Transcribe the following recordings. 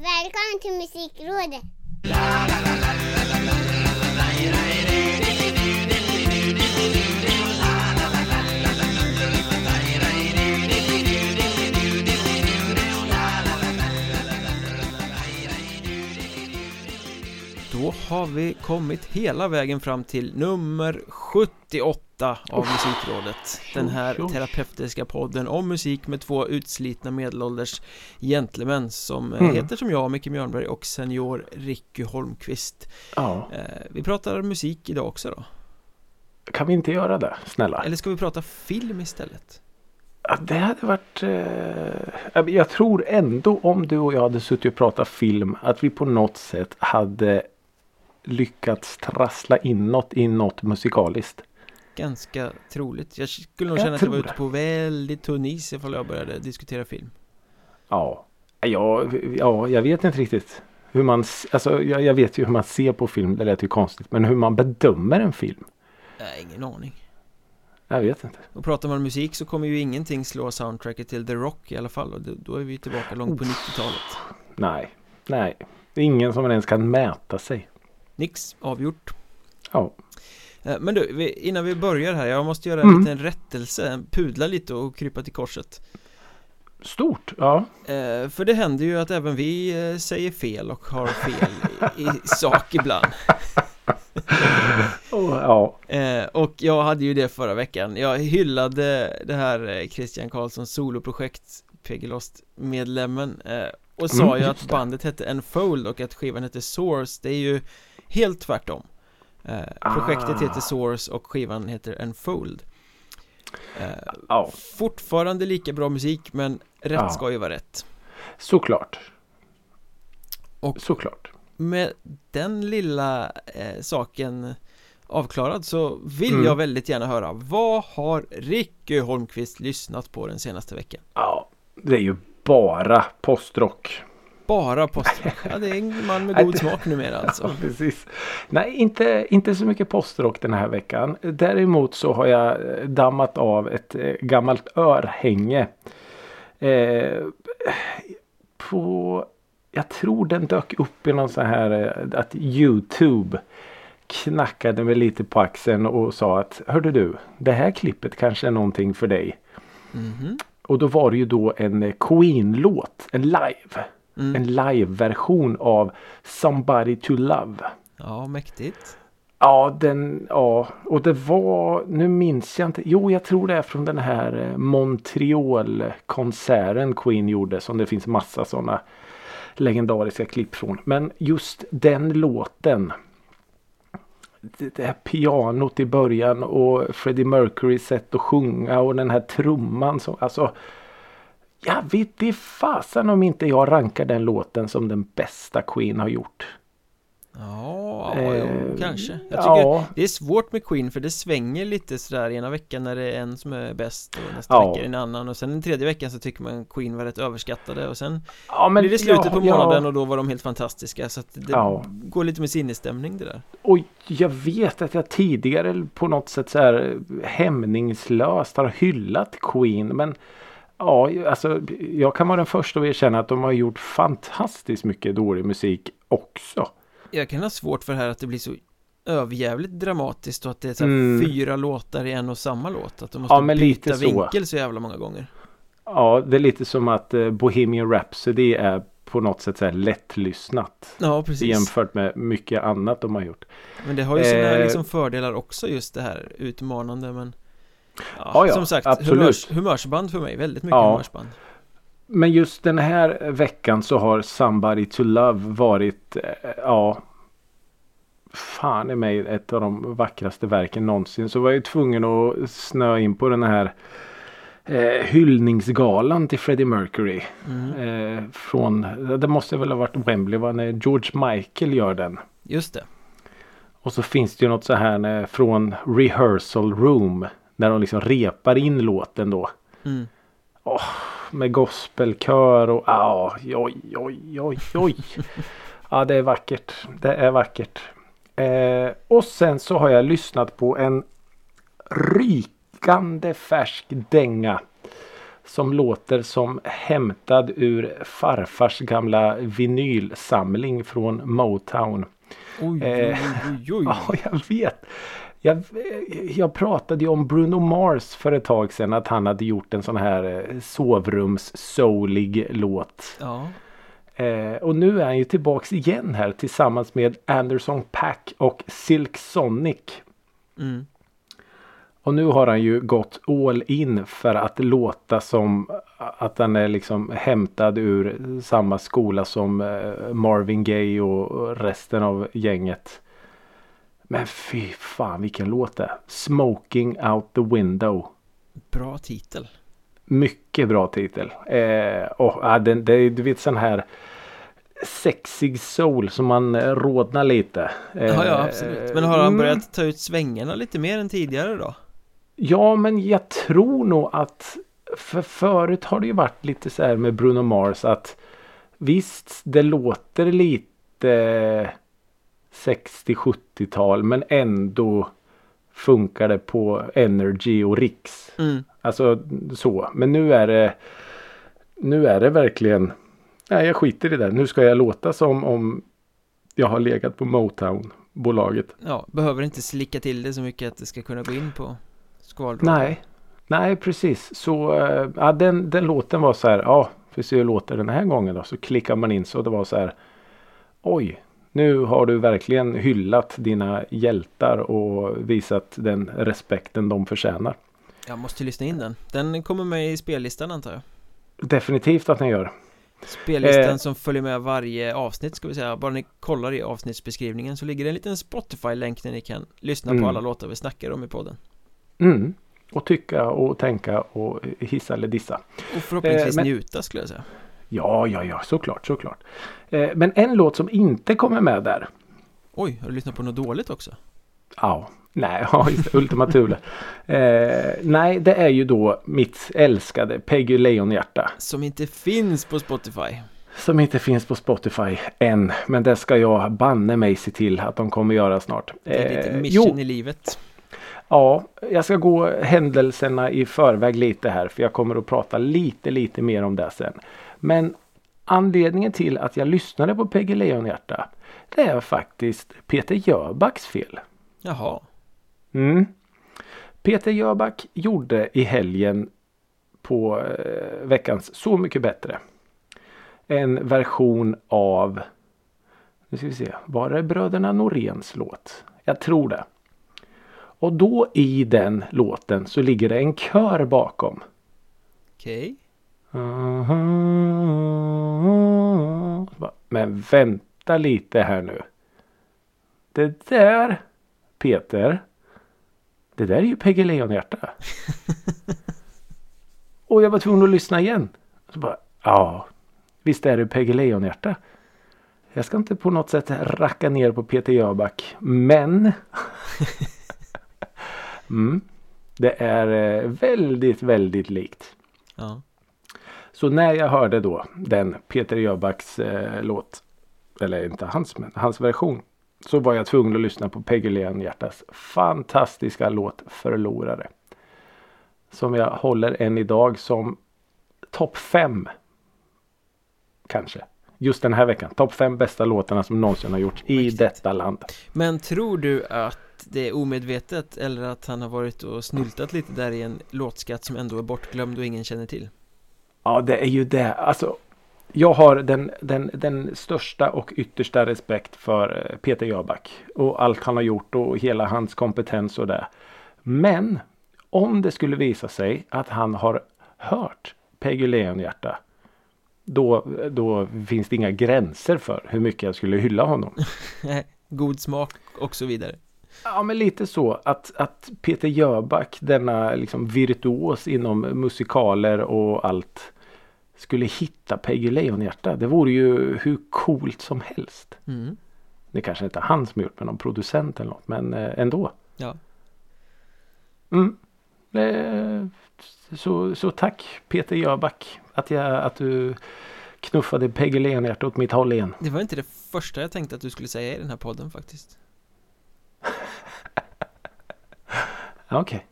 Välkommen till Musikrådet! Då har vi kommit hela vägen fram till nummer 78 av Musikrådet Den här terapeutiska podden om musik med två utslitna medelålders gentlemän som eh, Mm. heter som jag, Micke Mjörnberg och senior Ricky Holmqvist Ja, eh, Vi pratar musik idag också då kan vi inte göra det? Snälla. Eller ska vi prata film istället? Ja, det hade varit... Eh, jag tror ändå om du och jag hade suttit och pratat film att vi på något sätt hade lyckats trassla inåt i något musikaliskt. Ganska troligt Jag skulle nog Jag känna att jag var ute på väldigt tunn is ifall jag började diskutera film Ja, ja, ja jag vet inte riktigt. Hur man, alltså, jag, jag vet ju hur man ser på film, det lät ju konstigt. Men hur man bedömer en film? Nej, ingen aning Jag vet inte. Och pratar man musik så kommer ju ingenting slå soundtracket till The Rock i alla fall och då, då är vi tillbaka långt på 90-talet Nej, nej. Det är ingen som ens kan mäta sig. Nix, avgjort Ja, Eh, Men du, innan vi börjar här, jag måste göra en Mm. liten rättelse, pudla lite och krypa till korset stort. Ja, eh, För det händer ju att även vi eh, säger fel och har fel i, sak ibland och, ja. Och jag hade ju det förra veckan Jag hyllade det här Christian Karlssons soloprojekt PG Lost medlemmen eh, Och sa Mm, ju att det. bandet hette Enfold och att skivan hette Source Det är ju helt tvärtom eh, Projektet Ah. heter Source och skivan heter Enfold eh, ja, Fortfarande lika bra musik men rätt Ja. ska ju vara rätt såklart. Och- såklart. Med den lilla eh, saken avklarad så vill Mm. jag väldigt gärna höra Vad har Ricky Holmqvist lyssnat på den senaste veckan? Ja, det är ju bara postrock. Bara postrock Ja det är en man med god smak numera Ja, alltså precis. Nej, inte, inte så mycket postrock den här veckan. Däremot så har jag eh, dammat av ett eh, gammalt örhänge. Eh, på, jag tror den dök upp i någon sån här eh, att Youtube knackade mig lite på axeln och sa att Hörde du, det här klippet kanske är någonting för dig. Mhm. Och då var det ju då en Queen-låt, en live. mm. En live-version av Somebody to Love. Ja, mäktigt Ja, den, ja, och det var, nu minns jag inte, jo jag tror det är från den här eh, Montreal-konserten Queen gjorde som det finns massa sådana legendariska klipp från. Men just den låten, det, här pianot i början och Freddie Mercurys sätt att sjunga och den här trumman som, alltså jag vet det fasen om inte jag rankar den låten som den bästa Queen har gjort. Ja, ja Eh, kanske Jag tycker ja. det är svårt med Queen för det svänger lite sådär ena veckan när det är en som är bäst och nästa Ja. vecka är en annan och sen den tredje veckan så tycker man Queen var rätt överskattade och sen Ja, blir det slutet på månaden och då var de helt fantastiska så att det går lite med sinnesstämning det där Och jag vet att jag tidigare på något sätt så här hämningslöst har hyllat Queen. Men ja, alltså jag kan vara den första att erkänna att de har gjort fantastiskt mycket dålig musik också. Jag kan ha svårt för det här att det blir så överjävligt dramatiskt och att det är så Mm. fyra låtar i en och samma låt Att de måste Ja, byta så. vinkel så jävla många gånger Ja, det är lite som att eh, Bohemian Rhapsody är på något sätt så här lättlyssnat. Ja, precis Jämfört med mycket annat de har gjort. Men det har ju sina Eh. liksom fördelar också just det här utmanande men Ja, Ja, ja, som sagt, absolut. humörs, humörsband för mig, väldigt mycket Ja. humörsband Men just den här veckan så har Somebody to Love varit eh, ja fan i mig ett av de vackraste verken någonsin. Så var jag ju tvungen att snöa in på den här eh, hyllningsgalan till Freddie Mercury. mm. Eh, från, det måste väl ha varit Wembley va? när George Michael gör den. Just det Och så finns det ju något så här eh, från Rehearsal Room. När de liksom repar in låten då. mm. Med gospelkör och ah, oj, oj, oj, oj. Ja, det är vackert. Det är vackert. Eh, och sen så har jag lyssnat på en rykande färsk dänga. som låter som hämtad ur farfars gamla vinylsamling från Motown. Oj, Eh, oj, oj. Ja, jag vet. Jag, jag pratade ju om Bruno Mars för ett tag sedan att han hade gjort en sån här eh, sovrums-soulig låt. Ja. Eh, och nu är han ju tillbaks igen här tillsammans med Anderson Pack och Silk Sonic. Mm. Och nu har han ju gått all in för att låta som att han är liksom hämtad ur samma skola som eh, Marvin Gaye och resten av gänget. Men fy fan vilken låt det är. Smoking out the window. Bra titel. Mycket bra titel. Eh, och, ja, det är du vet sån här sexig soul som man eh, rodnar lite. Eh, Ja, ja, absolut. Men har han mm. börjat ta ut svängarna lite mer än tidigare då? Ja, men jag tror nog att för förut har det ju varit lite så här med Bruno Mars att visst, det låter lite 60-70-tal men ändå funkar det på Energy och Riks. Mm. Alltså så. Men nu är det nu är det verkligen Nej, jag skiter i det. Nu ska jag låta som om jag har legat på Motown-bolaget. Ja, behöver inte slicka till det så mycket att det ska kunna gå in på skvaldrag. Nej, nej precis. Så eh, ja, den, den låten var så här. Ja, vi ser hur låter den här gången då. Så klickar man in så det var så här. Oj, nu har du verkligen hyllat dina hjältar och visat den respekten de förtjänar. Jag måste lyssna in den. Den kommer med i spellistan antar jag. Definitivt att den gör. Spellistan Eh. som följer med varje avsnitt ska vi säga. Bara ni kollar i avsnittsbeskrivningen så ligger det en liten Spotify-länk där ni kan lyssna Mm. på alla låtar vi snackar om i podden. Mm. Och tycka och tänka och hissa eller dissa. Och förhoppningsvis Eh, men- njuta skulle jag säga. Ja, ja, ja, såklart, såklart. Eh, men en låt som inte kommer med där. Oj, har du lyssnat på något dåligt också? Ja, nej, ja, just det, Ultima Thule. Eh, nej, det är ju då mitt älskade Peggy Lejonhjärta. Som inte finns på Spotify. Som inte finns på Spotify än. Men det ska jag banne mig se till att de kommer göra snart. Det är ditt Eh, mission jo, i livet. ja, jag ska gå händelserna i förväg lite här. För jag kommer att prata lite, lite mer om det sen. Men anledningen till att jag lyssnade på Peggy Lejonhjärta. Det är faktiskt Peter Jöbacks fel. Jaha. Mm. Peter Jöback gjorde i helgen på eh, veckans Så mycket bättre. En version av Nu ska vi se. Var det Bröderna Noréns låt? Jag tror det. Och då i den låten så ligger det en kör bakom. Okej. Men vänta lite här nu. Det där Peter. Det där är ju Peggy Lejonhjärta. Och jag var tvungen att lyssna igen. Så bara, ja, visst är det Peggy Lejonhjärta. Jag ska inte på något sätt racka ner på Peter Jöback. Men mm, det är eh, väldigt, väldigt likt. Ja. Så när jag hörde då den Peter Jöbacks eh, låt. Eller inte hans men hans version. Så var jag tvungen att lyssna på Peggy Lejonhjärtas fantastiska låt Förlorare. Som jag håller än idag som topp fem. Kanske. Just den här veckan. Topp fem bästa låtarna som någonsin har gjorts i detta land. Men tror du att det är omedvetet eller att han har varit och snyltat lite där i en låtskatt som ändå är bortglömd och ingen känner till? Ja det är ju det. Alltså jag har den, den, den största och yttersta respekt för eh, Peter Jöback. Och allt han har gjort och hela hans kompetens och det. Men om det skulle visa sig att han har hört Peggy Lejonhjärta. Då, då finns det inga gränser för hur mycket jag skulle hylla honom. God smak och så vidare. Ja men lite så att, att Peter Jöback denna liksom virtuos inom musikaler och allt skulle hitta Peggy Lejonhjärta. Det vore ju hur coolt som helst. Mm. Det kanske inte är han som gjort med någon producent eller något men eh, ändå. Ja. Mm. Eh, så, så tack Peter Jöback att, jag, att du knuffade Peggy Lejonhjärta åt mitt håll igen. Det var inte det första jag tänkte att du skulle säga i den här podden faktiskt. Okej.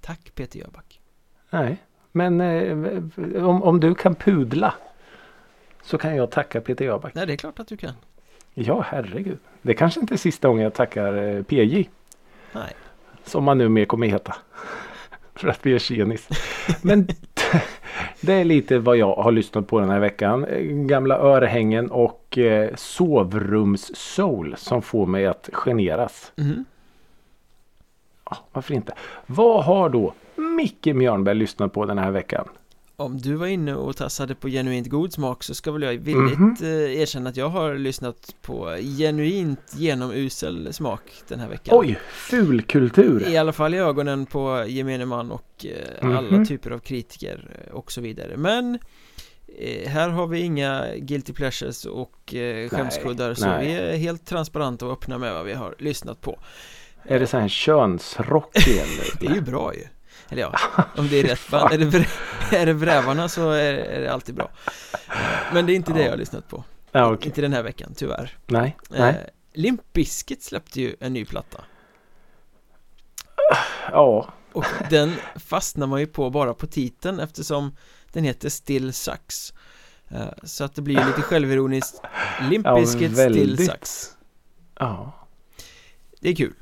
Tack Peter Jöback. Nej. Men eh, om, om du kan pudla så kan jag tacka Peter Jöback. Nej, det är klart att du kan. Ja, herregud. Det kanske inte är sista gången jag tackar eh, PJ. Nej. Som man nu mer kommer heta. För att vi är tjenis. Men det är lite vad jag har lyssnat på den här veckan. Gamla örhängen och eh, sovrums-soul som får mig att generas. Mhm. Ja, varför inte? Vad har då Micke Mjörnberg lyssnat på den här veckan? Om du var inne och tassade på genuint god smak så ska väl jag villigt Mhm. eh, erkänna att jag har lyssnat på genuint genomusel smak den här veckan. Oj, fulkultur! I alla fall i ögonen på gemene man och eh, alla Mhm. typer av kritiker eh, och så vidare. Men här har vi inga guilty pleasures och skämskuddar så nej. vi är helt transparenta och öppna med vad vi har lyssnat på. Är det så här könsrock igen Det är ju bra ju. Eller ja, om det är rätt band. Är det, är det Vrävarna så är, är det alltid bra. Men det är inte det Ja. jag har lyssnat på. Ja, okej. Inte den här veckan, tyvärr. Nej, Eh, nej. Limp Bizkit släppte ju en ny platta. Ja, Och den fastnar man ju på bara på titeln eftersom den heter Still Sucks. Eh, Så att det blir lite självironiskt. Limp Ja, Bizkit Still väldigt. Sucks. ja. Det är kul.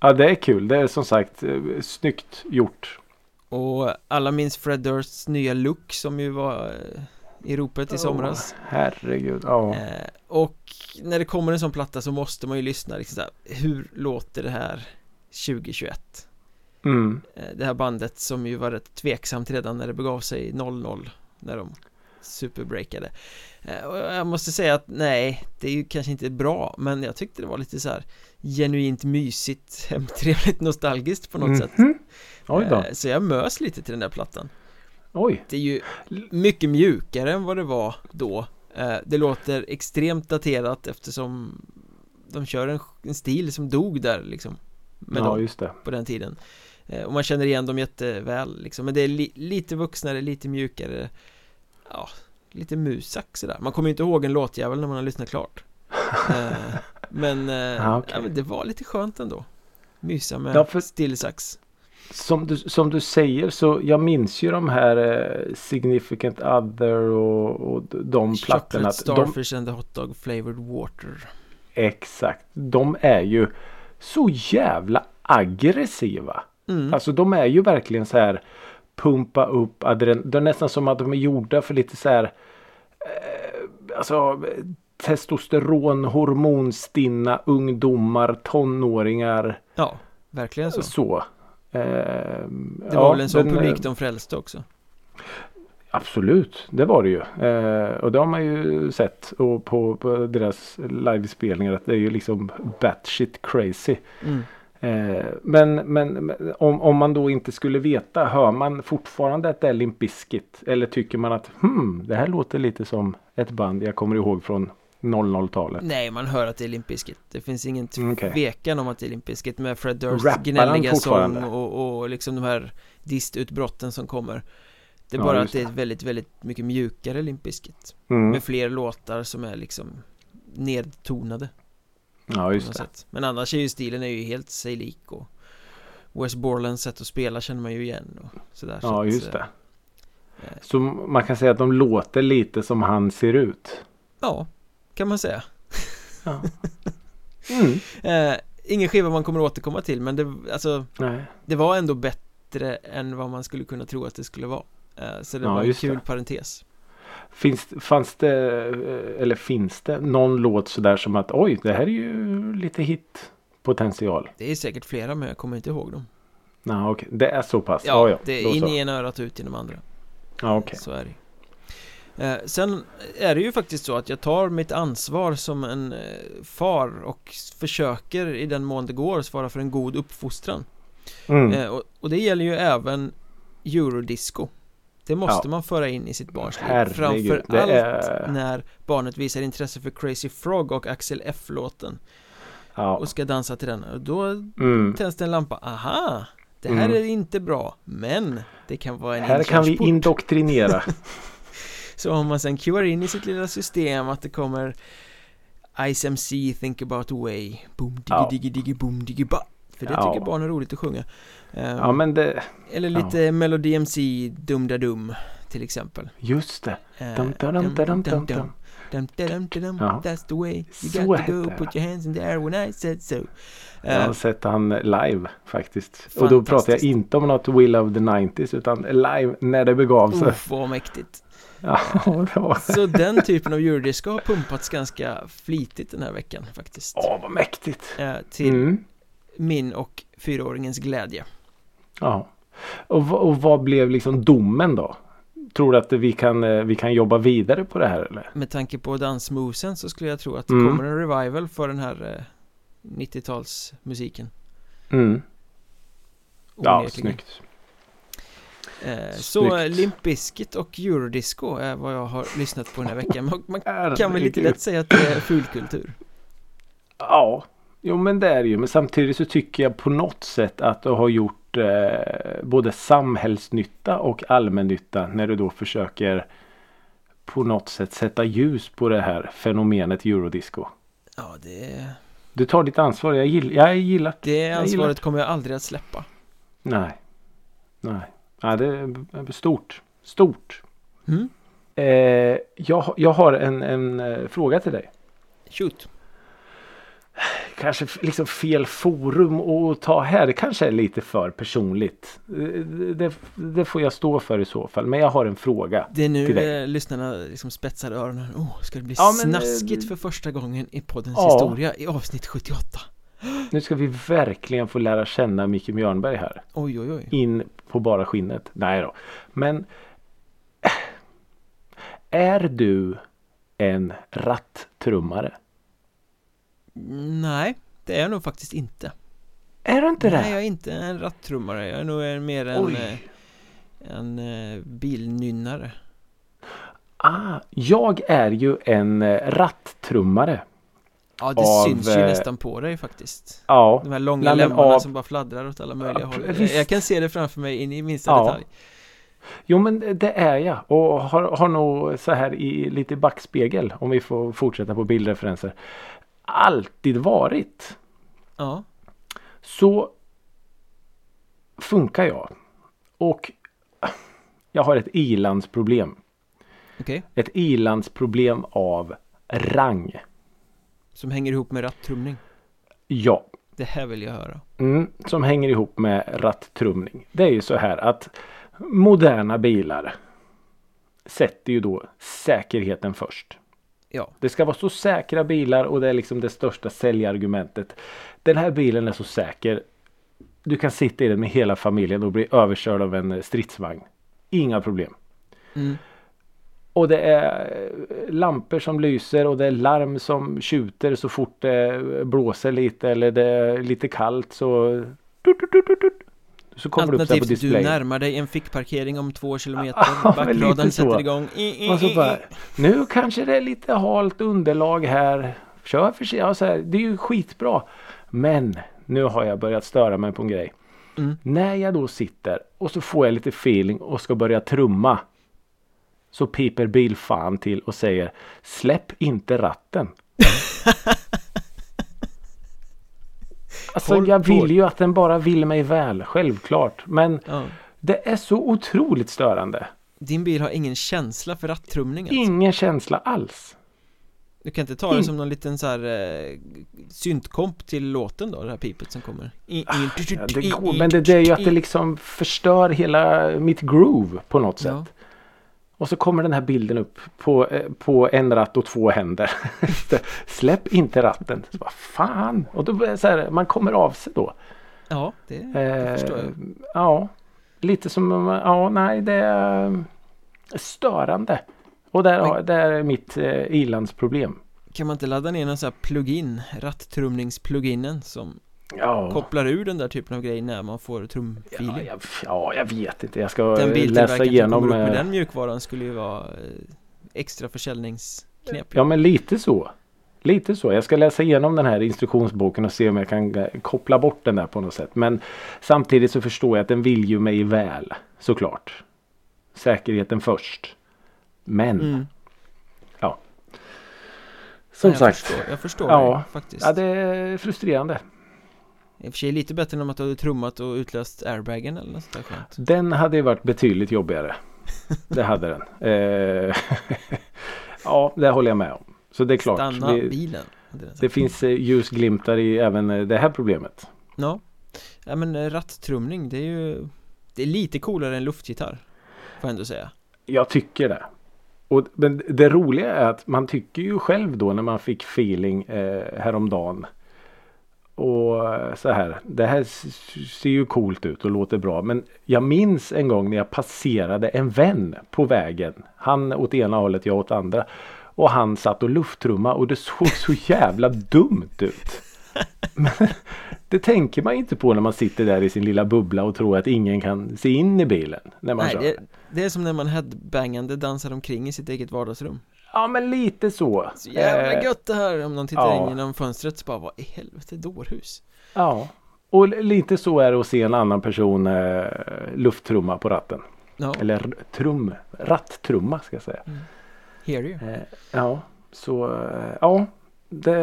Ja, det är kul. Det är som sagt eh, snyggt gjort. Och alla minns Fred Dursts nya look som ju var eh, i ropet i somras. Åh, herregud. Ja. Eh, och när det kommer en sån platta så måste man ju lyssna liksom så här, Hur låter det här 2021? Mm. Eh, Det här bandet som ju var rätt tveksamt redan när det begav sig 00 När de superbreakade Eh, Och jag måste säga att nej, det är ju kanske inte bra Men jag tyckte det var lite så här Genuint mysigt, hemtrevligt, nostalgiskt på något sätt Mhm. Oj då. Eh, Så jag mös lite till den där plattan Oj. Det är ju mycket mjukare än vad det var då Eh, Det låter extremt daterat eftersom De kör en, en stil som dog där liksom Med Ja, dem just det. på den tiden Och man känner igen dem jätteväl liksom Men det är li lite vuxnare, lite mjukare Ja, lite musack sådär Man kommer ju inte ihåg en låtjävel när man har lyssnat klart eh, Men, eh, okej. ja, men det var lite skönt ändå Mysa med Ja, för- stillsax Som du, som du säger så jag minns ju de här eh, Significant Other och, och de plattorna. Chocolate att De, Starfish and the Hot Dog Flavored Water exakt. De är ju så jävla aggressiva. mm. Alltså de är ju verkligen så här pumpa upp adrenalin. Det är nästan som att de är gjorda för lite så här eh, alltså testosteron, hormonstinna ungdomar, tonåringar. Ja, verkligen så Så. Eh, Det var väl en sån den, eh, publik de frälste också Absolut, det var det ju. Eh, och det har man ju sett och på, på deras livespelningar att det är ju liksom batshit crazy. mm. Eh, men men om, om man då inte skulle veta, hör man fortfarande att det är Limp Bizkit? Eller tycker man att hmm, det här låter lite som ett band jag kommer ihåg från 00-talet? Nej, man hör att det är Limp Bizkit. Det finns ingen Mm, tvekan om att det är Limp Bizkit med Fred han gnälliga sång och, och liksom de här distutbrotten som kommer. Det är Ja, bara just att det är ett väldigt, väldigt mycket mjukare Limp Bizkit. Mm. Med fler låtar som är liksom nedtonade Ja, just det. sätt Men annars är ju stilen är ju helt sig lik och Wes Borlands sätt att spela känner man ju igen och sådär så Ja, att, just eh, det. eh. Så man kan säga att de låter lite som han ser ut. Ja, kan man säga Ja. Mm. eh, Ingen skiva man kommer återkomma till men det, alltså Nej. Det var ändå bättre än vad man skulle kunna tro att det skulle vara Eh, Så det Ja, var en kul det. parentes Finns, fanns det, eh, eller finns det någon låt sådär som att oj, det här är ju lite hitpotential? Det är säkert flera men jag kommer inte ihåg dem Nej, okej. Det är så pass? Ja, Ja, ja. det är in så. i ena örat och ut genom andra Ja, okej. Så är det eh, Sen är det ju faktiskt så att jag tar mitt ansvar som en eh, far och försöker i den mån det går svara för en god uppfostran Mm. eh, och, och det gäller ju även eurodisco Det måste Ja. man föra in i sitt barns liv Herregud, Framför det allt är- när barnet visar intresse för Crazy Frog och Axel F-låten Ja. och ska dansa till den och då Mm. tänds det en lampa, aha! Det här Mm. är inte bra, men det kan vara en Här kan vi indoktrinera. Så om man sen cuear in i sitt lilla system att det kommer Ice MC, Think about way Boom diggy Ja. diggy diggy boom diggy ba För det Ja. tycker barn är roligt att sjunga Eh, Ja men det, Eller lite Melody MC Dum Da Dum till exempel just det. Eh, Dum, dum, dum, dum, dum, dum. Dum, dum, dum, dum, Ja. That's the way you Så got to go. Put your hands in the air when I said so Jag Eh, har sett han live faktiskt. Och då pratar jag inte om något Will of the 90s utan live när det begav sig. Uff, vad mäktigt Ja, det var... Så den typen av eurodisco har pumpats ganska flitigt den här veckan faktiskt Åh, vad mäktigt. eh, Till Mm. Min och fyraåringens glädje Ja. Och, och vad blev liksom domen då? Tror du att vi kan, eh, vi kan jobba vidare på det här eller? Med tanke på dansmovesen så skulle jag tro att det Mm. kommer en revival för den här eh, 90-talsmusiken Mm. Ja, snyggt. Eh, så. Limp Bizkit och eurodisco är vad jag har lyssnat på den här veckan Man, man kan väl lite lätt säga att det är fulkultur Ja, jo men det är det ju. Men samtidigt så tycker jag på något sätt att du har gjort eh, både samhällsnytta och allmännytta när du då försöker på något sätt sätta ljus på det här fenomenet eurodisco. Ja, det, Du tar ditt ansvar. Jag gillar, jag gillar det Jag ansvaret gillar- kommer jag aldrig att släppa Nej. Nej. Ja, det är stort. Stort. mm? Eh, jag, jag har en, en eh, fråga till dig. Shoot Kanske liksom fel forum att ta här. Det kanske är lite för personligt. Eh, Det, det får jag stå för i så fall. Men jag har en fråga. Det är nu eh, lyssnarna liksom spetsar öronen oh, Ska det bli Ja, men, eh, snaskigt för första gången i poddens ja. historia i avsnitt 78 Nu ska vi verkligen få lära känna Micke Björnberg här. Oj oj oj In på bara skinnet. Nej då. Men eh, är du en ratttrummare? Nej, det är jag nog faktiskt inte Är du inte Nej, det? jag är inte en rattrummare Jag är nog mer en, Oj. eh, en eh, bilnynnare Ah, jag är ju en eh, ratttrummare. Ja, det Av, syns ju nästan på dig faktiskt Ja, De här långa Nej, lemmarna av- som bara fladdrar åt alla möjliga Ja, håll jag, visst. jag kan se det framför mig in i minsta Ja. detalj jo men det är jag och har, har nog så här i lite backspegel om vi får fortsätta på bildreferenser. Alltid varit. Ja, Så funkar jag. Och jag har ett ilandsproblem. okej Ett ilandsproblem av rang. Som hänger ihop med rattrumning Ja. Det här vill jag höra Mm, som hänger ihop med rattrumning. Det är ju så här att moderna bilar sätter ju då säkerheten först. Ja, Det ska vara så säkra bilar och det är liksom det största säljargumentet. Den här bilen är så säker. Du kan sitta i den med hela familjen och bli överkörd av en stridsvagn. Inga problem. mm. Och det är lampor som lyser och det är larm som tjuter så fort det blåser lite eller det är lite kallt så Så kommer det upp på Alternativt du närmar dig en fickparkering om två kilometer Ja, sätter igång I, i, Och så bara, nu kanske det är lite halt underlag här. Kör försiktigt. Ja, det är ju skitbra. Men nu har jag börjat störa mig på en grej. Mm. När jag då sitter och så får jag lite feeling och ska börja trumma. Så piper bilfan till och säger Släpp inte ratten. Alltså Håll jag vill ju att den bara vill mig väl, självklart. Men Ja. det är så otroligt störande. Din bil har ingen känsla för rattrumning alltså. Ingen känsla alls. Du kan inte ta det som någon liten så här eh, syntkomp till låten då, det här pipet som kommer I, i, Ja, det går, men det, det är ju att det liksom förstör hela mitt groove på något sätt. Ja. Och så kommer den här bilden upp på, eh, på en ratt och två händer. Släpp inte ratten. Så bara, fan! Och då så här, man kommer av sig då. Ja, det, det Eh, förstår jag Ja, lite som, ja nej det är störande. Och där, har, där är mitt eh, ilandsproblem. Kan man inte ladda ner någon sån här plugin, rattrumningspluginen som Ja. kopplar ur den där typen av grejer när man får Ja trumfiling? jag, ja, jag vet inte. Jag ska den läsa igenom. upp med eh, den mjukvaran skulle ju vara eh, extra försäljningsknep Ja men lite så. Lite så. Jag ska läsa igenom den här instruktionsboken och se om jag kan eh, koppla bort den där på något sätt. Men samtidigt så förstår jag att den vill ju mig väl. Såklart. Säkerheten först. Men mm. som jag sagt. förstår, Jag förstår Ja. det faktiskt Ja det är frustrerande. I och för sig lite bättre än om att du hade trummat och utlöst airbagen eller något sånt där skönt Den hade ju varit betydligt jobbigare. Det hade den. Eh, ja, det håller jag med om. Så det är klart. Stanna Det, bilen sagt. det finns eh, ljusglimtar i även eh, det här problemet. Ja, ja men rattrumning det är ju Det är lite coolare än luftgitarr Får jag ändå säga Jag tycker det. Och, men det roliga är att man tycker ju själv då när man fick feeling eh, häromdagen. Och eh, så här. Det här ser ju coolt ut och låter bra. Men jag minns en gång när jag passerade en vän på vägen. Han åt ena hållet, jag åt andra. Och han satt och lufttrumma och det såg så jävla dumt ut. Men det tänker man inte på när man sitter där i sin lilla bubbla och tror att ingen kan se in i bilen. När man Nej, kör. det, det är som när man headbangande dansar omkring i sitt eget vardagsrum Ja men lite så. Så jävla Eh, gött det här om någon tittar ja. in genom fönstret så bara vad i helvete dårhus Ja. Och lite så är det att se en annan person eh, lufttrumma på ratten. Ja, Eller trum, rattrumma ska jag säga. hear you Eh, ja, så eh, ja. Det,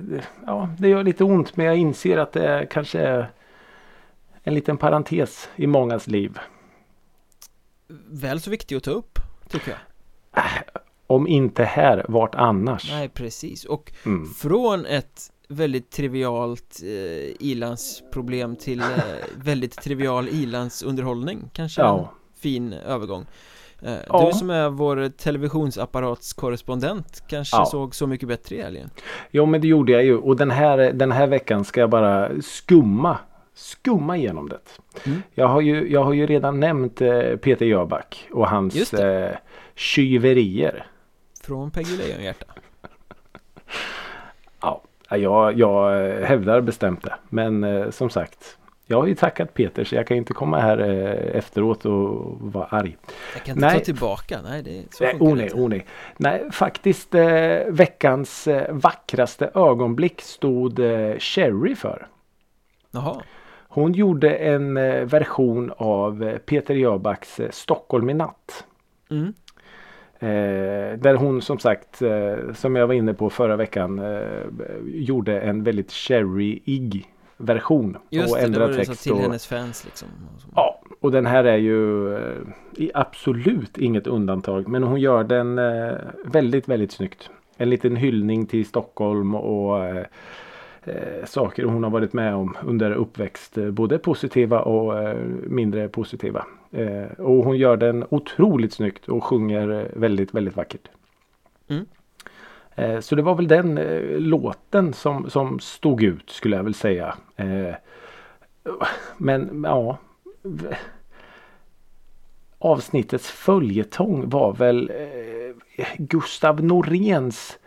det- ja, det gör lite ont men jag inser att det kanske är en liten parentes i mångas liv. Väl så viktig att ta upp, tycker jag Om inte här, vart annars? Nej, precis och Mm. från ett väldigt trivialt eh, ilandsproblem till eh, väldigt trivial ilandsunderhållning Kanske en Ja. fin övergång eh, Ja. Du som är vår televisionsapparatkorrespondent kanske Ja. såg Så mycket bättre i helgen Jo men det gjorde jag ju och den här, den här veckan ska jag bara skumma Skumma igenom det. Mm. Jag, har ju, jag har ju redan nämnt eh, Peter Jöback och hans eh, tjyverier. Från Peggy Lejonhjärta Ja, jag, jag hävdar bestämt det. Men eh, som sagt. Jag har ju tackat Peter så jag kan inte komma här eh, efteråt och vara arg. Jag kan inte Nej. ta tillbaka, nej det så Nej, oh nej, oh nej. Nej, faktiskt eh, veckans eh, vackraste ögonblick stod eh, Cherry för. Jaha, Hon gjorde en eh, version av eh, Peter Jöbacks Stockholm i natt. mm. Eh, där hon som sagt, eh, som jag var inne på förra veckan, eh, gjorde en väldigt cherry-ig version. just och det, ändrad var det så text. till och, hennes fans liksom. Ja, och den här är ju eh, absolut inget undantag. Men hon gör den eh, väldigt, väldigt snyggt. En liten hyllning till Stockholm och eh, saker hon har varit med om under uppväxt. Både positiva och mindre positiva. Eh, och hon gör den otroligt snyggt och sjunger eh, väldigt, väldigt vackert. Mm. Eh, så det var väl den eh, låten som, som stod ut skulle jag väl säga. Eh, men ja. Avsnittets följetong var väl eh, Gustav Noréns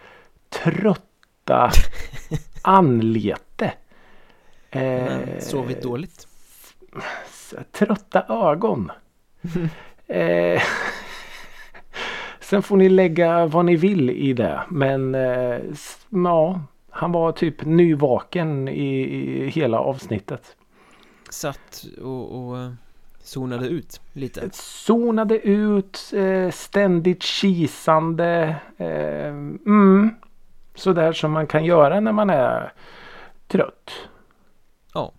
trötta anlete. Eh, sovit dåligt trötta ögon. eh, sen får ni lägga vad ni vill i det. Men eh, ja, han var typ nyvaken i, i hela avsnittet. Satt och, och eh, zonade ut lite Zonade ut, eh, ständigt kisande. Eh, mm, sådär som man kan göra när man är trött. Ja.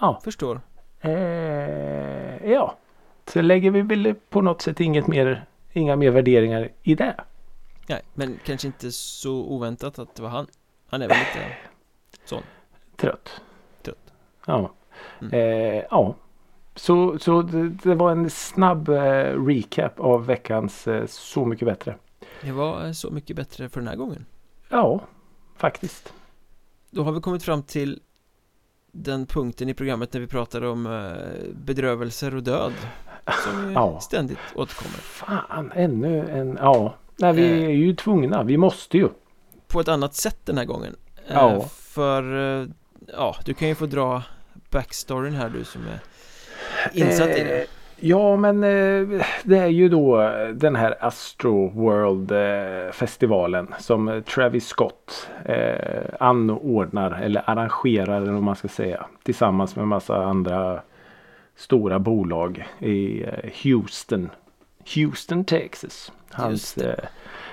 Ja. Förstår Eh, ja. Så lägger vi väl på något sätt inget mer, inga mer värderingar i det. Nej, men kanske inte så oväntat att det var han Han är väl lite sån Trött. Trött. Ja. Mm. Eh, ja. Så, så det, det var en snabb eh, recap av veckans eh, Så mycket bättre. Det var eh, så mycket bättre för den här gången Ja, faktiskt. Då har vi kommit fram till den punkten i programmet när vi pratar om eh, bedrövelser och död Som Ja. ständigt återkommer Fan, ännu en... Ja. Nej, vi Eh. är ju tvungna. Vi måste ju. På ett annat sätt den här gången Eh, Ja. För, ja, du kan ju få dra backstoryn här du som är insatt i det Ja men eh, det är ju då den här Astro World eh, festivalen som eh, Travis Scott eh, anordnar eller arrangerar eller vad man ska säga. Tillsammans med massa andra stora bolag i eh, Houston. Houston Texas. Hans eh,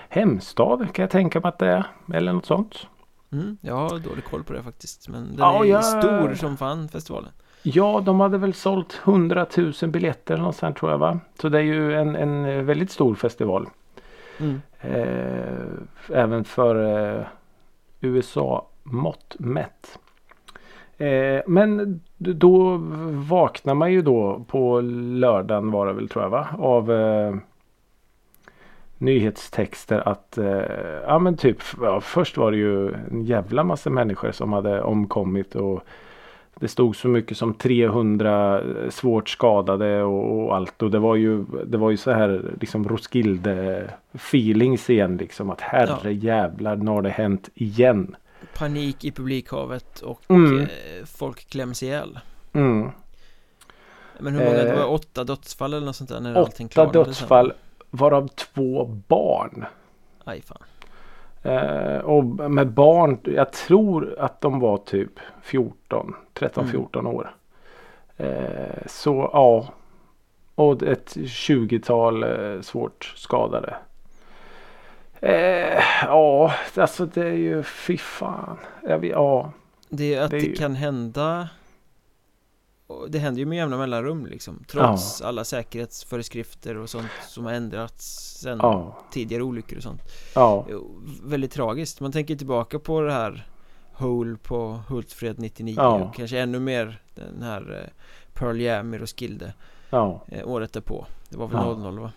hemstad kan jag tänka mig att det är. Eller något sånt. Mm, jag har dålig koll på det faktiskt Men den Ja, är jag- stor som fan festivalen Ja, de hade väl sålt 100 000 biljetter någonstans tror jag va. Så det är ju en, en väldigt stor festival. mm. Eh, även för eh, USA-mått mätt. Eh, men då vaknar man ju då på lördagen var det väl tror jag va. Av eh, nyhetstexter att eh, ja men typ ja, först var det ju en jävla massa människor som hade omkommit och det stod så mycket som 300 svårt skadade och, och allt och det var ju det var ju så här liksom Roskilde feelings igen liksom att herre jävlar nu har det hänt igen. Panik i publikhavet och Mm. eh, folk kläms ihjäl Mm. Men hur många, det var Eh, åtta dödsfall eller något sånt där när allting Åtta dödsfall sen. varav två barn. Aj fan Eh, och med barn, jag tror att de var typ 14, 13-14 år. Eh, så ja. Och ett 20-tal eh, svårt skadade. Eh, ja, alltså det är ju fy fan. Jag vet, ja. Det är att Det det, ju- kan hända Det händer ju med jämna mellanrum liksom Trots alla säkerhetsföreskrifter och sånt som har ändrats sen Ja. tidigare olyckor och sånt Ja. Väldigt tragiskt, man tänker tillbaka på det här Hole på Hultsfred 99 Ja. och kanske ännu mer den här eh, Pearl Jam i Roskilde Ja. eh, året därpå Det var väl Ja. 00 va?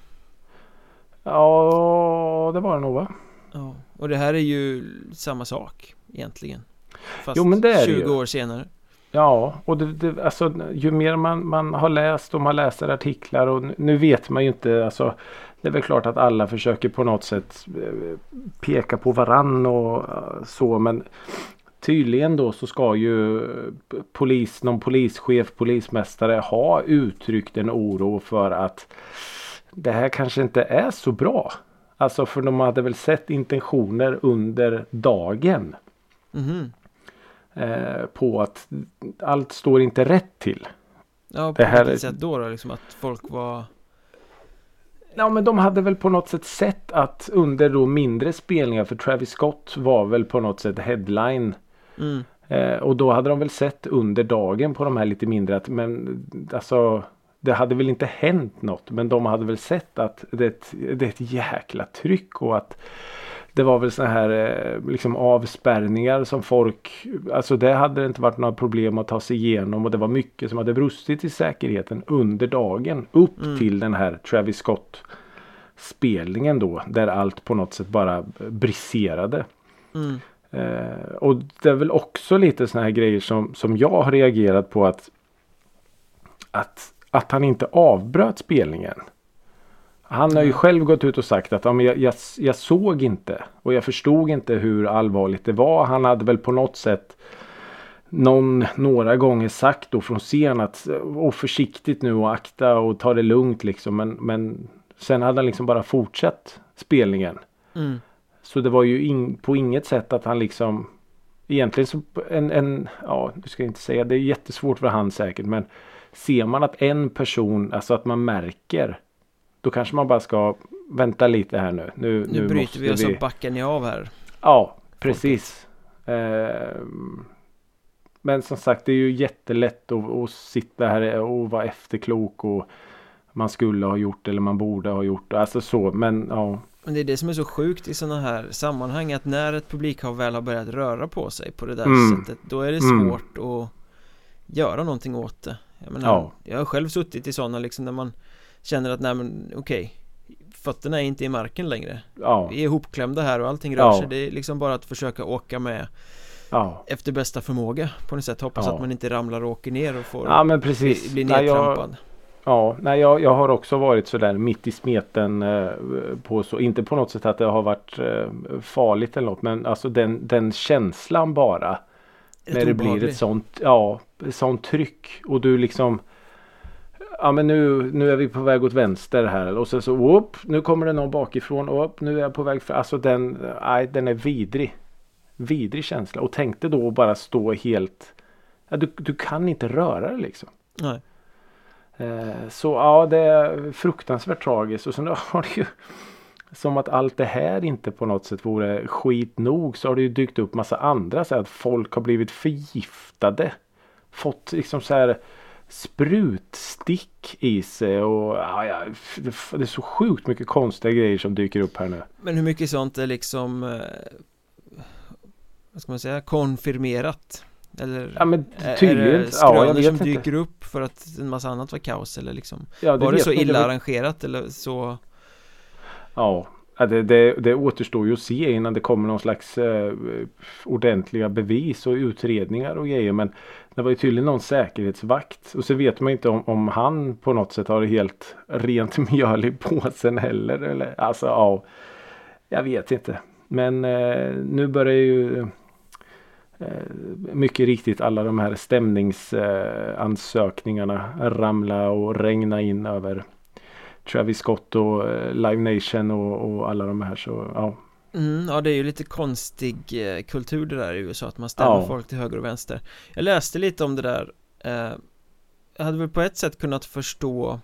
Ja, det var det nog va? Ja, och det här är ju samma sak egentligen Fast Jo, men det är det 20 ju. år senare Ja, och det, det, alltså, ju mer man, man har läst och man läser artiklar och nu- nu vet man ju inte. Alltså, det är väl klart att alla försöker på något sätt eh, peka på varann och eh, så. Men tydligen då så ska ju polis, någon polischef, polismästare ha uttryckt en oro för att det här kanske inte är så bra. Alltså för de hade väl sett intentioner under dagen Mhm eh, på att allt står inte rätt till. Ja, på Det här vilket sätt då, då? Liksom att folk var Ja men de hade väl på något sätt sett att under då mindre spelningar för Travis Scott var väl på något sätt headline. mm, Eh, och då hade de väl sett under dagen på de här lite mindre att men alltså det hade väl inte hänt något men de hade väl sett att det är ett, det är ett jäkla tryck och att det var väl så här eh, liksom avspärrningar som folk Alltså det hade det inte varit några problem att ta sig igenom och det var mycket som hade brustit i säkerheten under dagen upp Mm. till den här Travis Scott spelningen då där allt på något sätt bara briserade. mm, Eh, och det är väl också lite såna här grejer som, som jag har reagerat på att, att, att han inte avbröt spelningen. Han har ju Mm. själv gått ut och sagt att ja, jag, jag, jag såg inte och jag förstod inte hur allvarligt det var. Han hade väl på något sätt någon några gånger sagt då från scen att och försiktigt nu och akta och ta det lugnt liksom. Men, men sen hade han liksom bara fortsatt spelningen. mm. Så det var ju in, på inget sätt att han liksom Egentligen så en, en Ja du ska jag inte säga det är jättesvårt för han säkert men Ser man att en person Alltså att man märker Då kanske man bara ska Vänta lite här nu Nu, Nu, bryter måste vi och så backar ni av här Ja precis Ehm, Men som sagt det är ju jättelätt att, att sitta här och vara efterklok och Man skulle ha gjort eller man borde ha gjort Alltså så men ja Men det är det som är så sjukt i sådana här sammanhang att när ett publikhav väl har börjat röra på sig på det där Mm. sättet Då är det Mm. svårt att göra någonting åt det Jag menar, Ja. jag har själv suttit i sådana liksom när man känner att nej men okej Fötterna är inte i marken längre Ja Vi är ihopklämda här och allting rör Ja. sig Det är liksom bara att försöka åka med Ja efter bästa förmåga på något sätt Hoppas att man inte ramlar och åker ner och får Ja men bli, precis. bli Nej, jag, nedtrampad ja, nej, jag, jag har också varit sådär mitt i smeten eh, på så. Inte på något sätt att det har varit eh, farligt eller något. Men alltså den, den känslan bara. När det blir ett sånt, ja, sånt tryck. Och du liksom. Ja men nu, nu är vi på väg åt vänster här. Och sen så whoop, nu kommer det någon bakifrån. Och nu är jag på väg för, Alltså den, nej, den är vidrig. Vidrig känsla. Och tänkte då bara stå helt. Ja, du, du kan inte röra dig liksom. Nej. Eh, Så ja, det är fruktansvärt tragiskt. Och sen har det ju som att allt det här inte på något sätt vore skit nog så har det ju dykt upp massa andra så att folk har blivit förgiftade. Fått liksom så här sprutstick i sig och ja, ja, det är så sjukt mycket konstiga grejer som dyker upp här nu. Men hur mycket sånt är liksom eh, Vad ska man säga, konfirmerat? Eller Ja men tydligen. Är det ja, jag vet som inte. dyker upp för att en massa annat var kaos eller liksom Ja, Var det så illa arrangerat eller så Ja, ja, det, det, det återstår ju att se innan det kommer någon slags eh, ordentliga bevis och utredningar och grejer. Men det var ju tydligen någon säkerhetsvakt. Och så vet man inte om, om han på något sätt har helt rent mjöl i påsen heller. Eller, alltså ja, jag vet inte. Men eh, nu börjar ju eh, mycket riktigt alla de här stämningsansökningarna eh, ramla och regna in över Travis Scott och eh, Live Nation och, och alla de här så ja. Mm, ja det är ju lite konstig eh, kultur det där i USA att man stämmer Ja. folk till höger och vänster Jag läste lite om det där eh, Jag hade väl på ett sätt kunnat förstå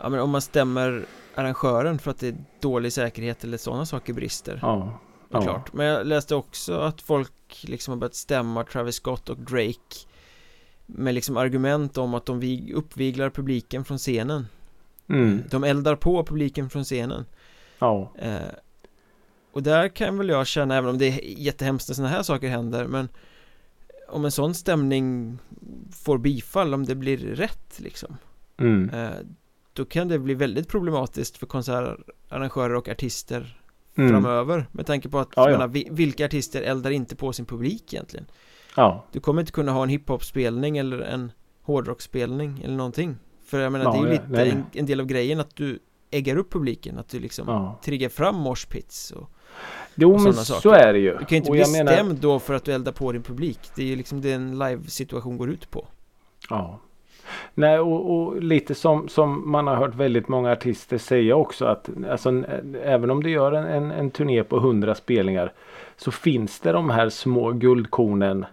Ja men om man stämmer arrangören för att det är dålig säkerhet eller sådana saker brister Ja. Ja. klart Men jag läste också att folk liksom har börjat stämma Travis Scott och Drake Med liksom argument om att de vig- uppviglar publiken från scenen Mm. De eldar på publiken från scenen Ja. Eh, och där kan väl jag känna, även om det är jättehemskt när sådana här saker händer, men om en sån stämning får bifall, om det blir rätt liksom, Mm. eh, då kan det bli väldigt problematiskt för konsertarrangörer och artister Mm. framöver, med tanke på att, Ja, ja. menar, vi- vilka artister eldar inte på sin publik egentligen? Ja. Du kommer inte kunna ha en hiphop-spelning eller en hårdrocksspelning eller någonting, för jag menar, det är ju Ja, lite en, en del av grejen att du äggar upp publiken, att du liksom ja. triggar fram moshpits och Jo men så saker. är det ju. Du kan ju inte Och bli jag menar- stämd då för att du eldar på din publik Det är ju liksom det en live-situation går ut på Ja. Nej och, och lite som, som man har hört väldigt många artister säga också att alltså, en- även om du gör en, en, en turné på 100 spelningar så finns det de här små guldkornen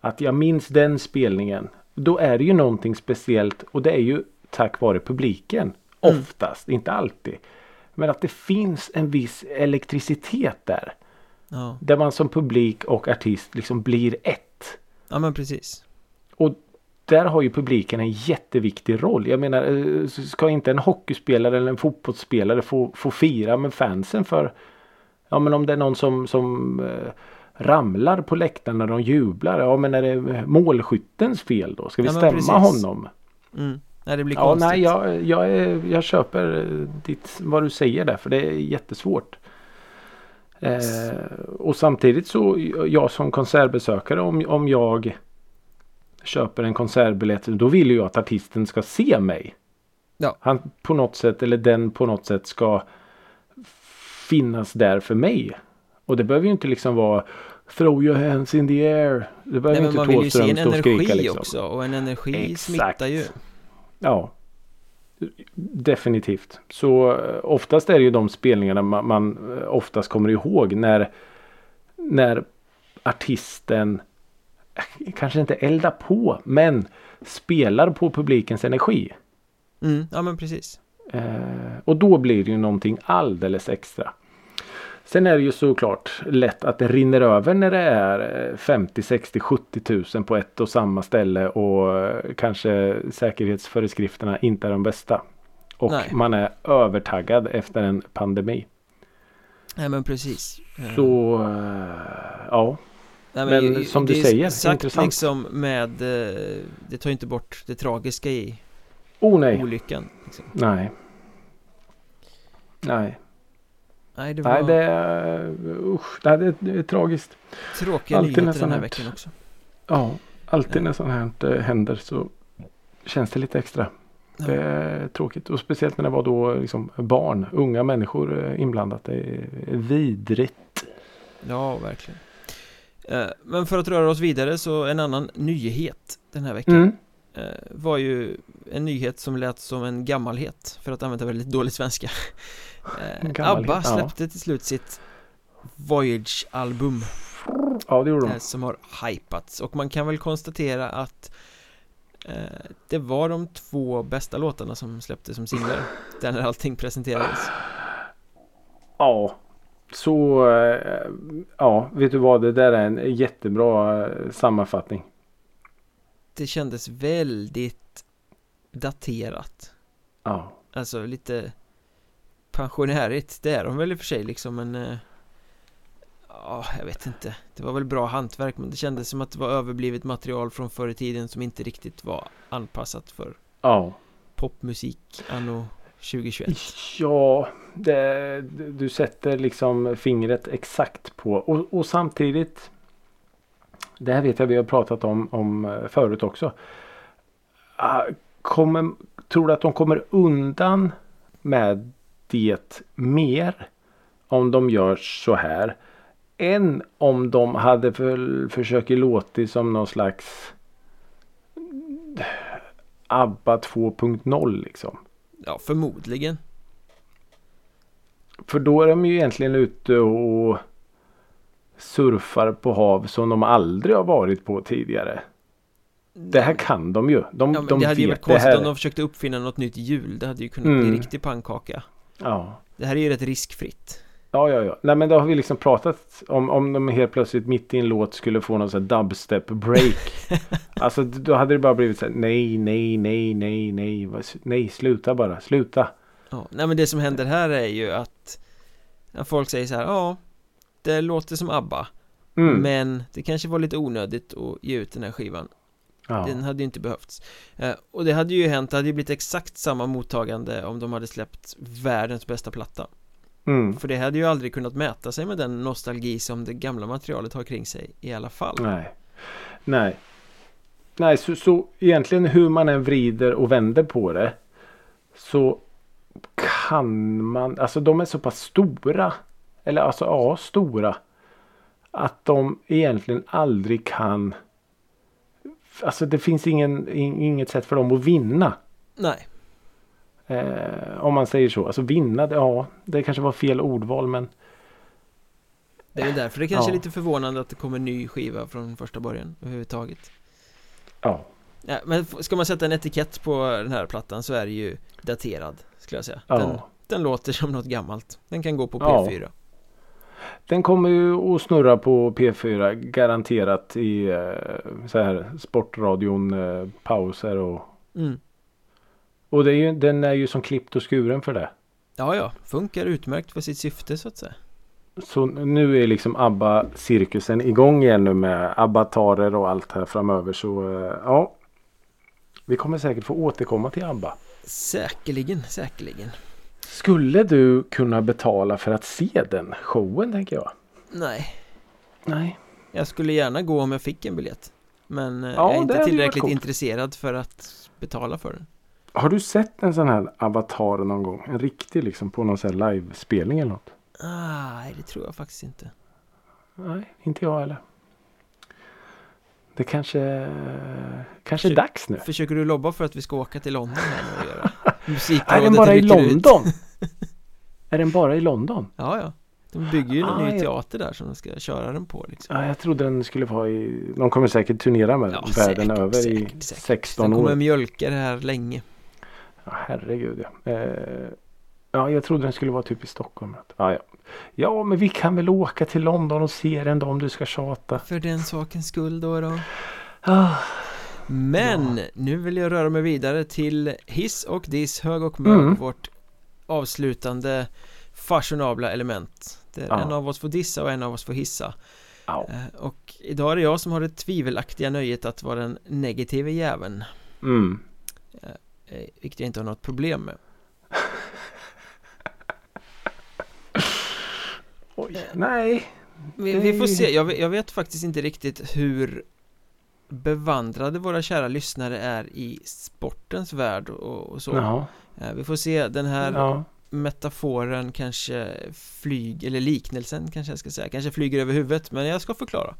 att jag minns den spelningen. Då är det ju någonting speciellt och det är ju tack vare publiken. Mm. Oftast, inte alltid. Men att det finns en viss elektricitet där. Ja, Där man som publik och artist liksom blir ett. ja men precis Och där har ju publiken en jätteviktig roll. Jag menar, eh, ska inte en hockeyspelare eller en fotbollsspelare få, få fira med fansen för Ja men om det är någon som, som eh, ramlar på läktaren när de jublar. Ja men är det målskyttens fel då? Ska vi Ja, stämma precis. honom? mm. Nej det blir Ja konstigt nej jag, jag, är, jag köper eh, ditt, vad du säger där för det är jättesvårt. Eh, och samtidigt så jag som konsertbesökare om, om jag köper en konsertbiljett då vill jag att artisten ska se mig. Ja. Han på något sätt eller den på något sätt ska finnas där för mig. Och det behöver ju inte liksom vara Throw your hands in the air. Det behöver Nej inte man vill ju se en Thåström stå och energi skrika liksom. också och en energi Exakt. smittar ju Ja. Definitivt. Så eh, oftast är det ju de spelningarna man, man eh, oftast kommer ihåg när när artisten eh, kanske inte eldar på men spelar på publikens energi. mm. Ja men precis Eh, och då blir det ju någonting alldeles extra. Sen är det ju såklart lätt att det rinner över när det är eh, 50, 60, 70 tusen på ett och samma ställe och eh, kanske säkerhetsföreskrifterna inte är de bästa. Och Nej. man är övertaggad efter en pandemi. Nej men precis Eh, Så eh, ja. Nej, men ju- som du säger, sagt intressant. liksom med eh, Det tar ju inte bort det tragiska i Oh nej. olyckan liksom. Nej. Nej. Nej det var Nej det är usch. Nej, det, det är tragiskt. tråkiga alltid nyheter den här hänt. veckan också Ja, alltid Ja. när sånt här eh, händer så känns det lite extra. Ja. Det är tråkigt och speciellt när det var då liksom barn, unga människor eh, inblandat. Det är vidrigt. Ja, verkligen Eh, Men för att röra oss vidare så en annan nyhet den här veckan Mm. var ju en nyhet som lät som en gammalhet för att använda väldigt dålig svenska Eh, ABBA ja. släppte till slut sitt Voyage-album Ja, det gjorde eh, de. som har hypats och man kan väl konstatera att eh, det var de två bästa låtarna som släpptes som singlar där när allting presenterades Ja. Så eh, ja, vet du vad? Det där är en jättebra eh, sammanfattning. Det kändes väldigt daterat Ja. Alltså lite pensionärigt, det är de väl i och för sig liksom men eh, Ja, jag vet inte Det var väl bra hantverk men det kändes som att det var överblivet material från förr i tiden som inte riktigt var anpassat för Ja. popmusik anno 2021 Ja, det, du sätter liksom fingret exakt på och, och samtidigt Det här vet jag vi har pratat om, om eh, förut också. Ah, Kommer, tror du att de kommer undan med det mer om de gör så här än om de hade för, försökt låta som någon slags ABBA 2.0 liksom. Ja, förmodligen För då är de ju egentligen ute och surfar på hav som de aldrig har varit på tidigare. Det här kan de ju. De, Ja, de det hade ju varit konstigt om de försökte uppfinna något nytt hjul Det hade ju kunnat Mm. bli riktig pannkaka Ja. Det här är ju rätt riskfritt Ja, ja, ja. Nej, men då har vi liksom pratat om om de helt plötsligt mitt i en låt skulle få någon sån här dubstep break. alltså då hade det bara blivit så här, nej, nej, nej, nej, nej, nej, sluta bara, sluta. Ja, nej men det som händer här är ju att Folk säger så här, ja Det låter som ABBA Mm. Men det kanske var lite onödigt att ge ut den här skivan ja. Den hade ju inte behövts eh, Och det hade ju hänt, det hade ju blivit exakt samma mottagande om de hade släppt världens bästa platta Mm. För det hade ju aldrig kunnat mäta sig med den nostalgi som det gamla materialet har kring sig i alla fall Nej. Nej. Nej, så, så egentligen hur man än vrider och vänder på det. Så kan man, alltså de är så pass stora. Eller alltså ja, stora. Att de egentligen aldrig kan. Alltså det finns ingen, in- inget sätt för dem att vinna. Nej, Eh, om man säger så. Alltså vinna, det- ja det kanske var fel ordval men. det är väl därför det kanske är Ja. lite förvånande att det kommer en ny skiva från första början överhuvudtaget Ja. Ja, men ska man sätta en etikett på den här plattan så är det ju daterad Skulle jag säga Ja. den, den låter som något gammalt Den kan gå på Ja. P4 Den kommer ju att snurra på P4 garanterat i eh, så här sportradion eh, pauser och mm. och är ju, den är ju som klippt och skuren för det. Ja, ja, funkar utmärkt för sitt syfte så att säga Så nu är liksom ABBA-cirkusen igång igen nu med abbatarer och allt här framöver så eh, ja. Vi kommer säkert få återkomma till ABBA. Säkerligen, säkerligen Skulle du kunna betala för att se den showen tänker jag? Nej, Nej. jag skulle gärna gå om jag fick en biljett Men eh, Ja, jag är inte tillräckligt intresserad för att betala för den Har du sett en sån här avatar någon gång? En riktig liksom på någon sån här livespelning eller något? ah, Nej, det tror jag faktiskt inte Nej, inte jag heller. Det kanske, kanske är dags nu. Försöker du lobba för att vi ska åka till London här nu och göra Är Musikrådet den bara i. London? är den bara i London? Ja, ja De bygger ju en Ah, ny ja. teater där som de ska köra den på liksom Ja, jag trodde den skulle vara i... De kommer säkert turnera med Ja, den världen säkert, över i säkert, säkert. 16 Den kommer år. mjölka det här länge Ja, herregud ja. Eh, ja, jag trodde den skulle vara typ i Stockholm. Ja, ja. ja, men vi kan väl åka till London och se den då om du ska tjata. För den sakens skull då då Ah, Men nu vill jag röra mig vidare till hiss och diss, hög och mörk, Mm. vårt avslutande fashionabla element Där Ja. en av oss får dissa och en av oss får hissa ja. Eh, Och idag är det jag som har det tvivelaktiga nöjet att vara den negativa jäveln Mm. eh, Vilket jag inte har något problem med Oj, nej. Vi, vi får se, jag, vet- jag vet faktiskt inte riktigt hur bevandrade våra kära lyssnare är i sportens värld och, och så Jaha. Eh, Vi får se, den här Ja. metaforen kanske flyg, eller liknelsen kanske jag ska säga, kanske flyger över huvudet men jag ska förklara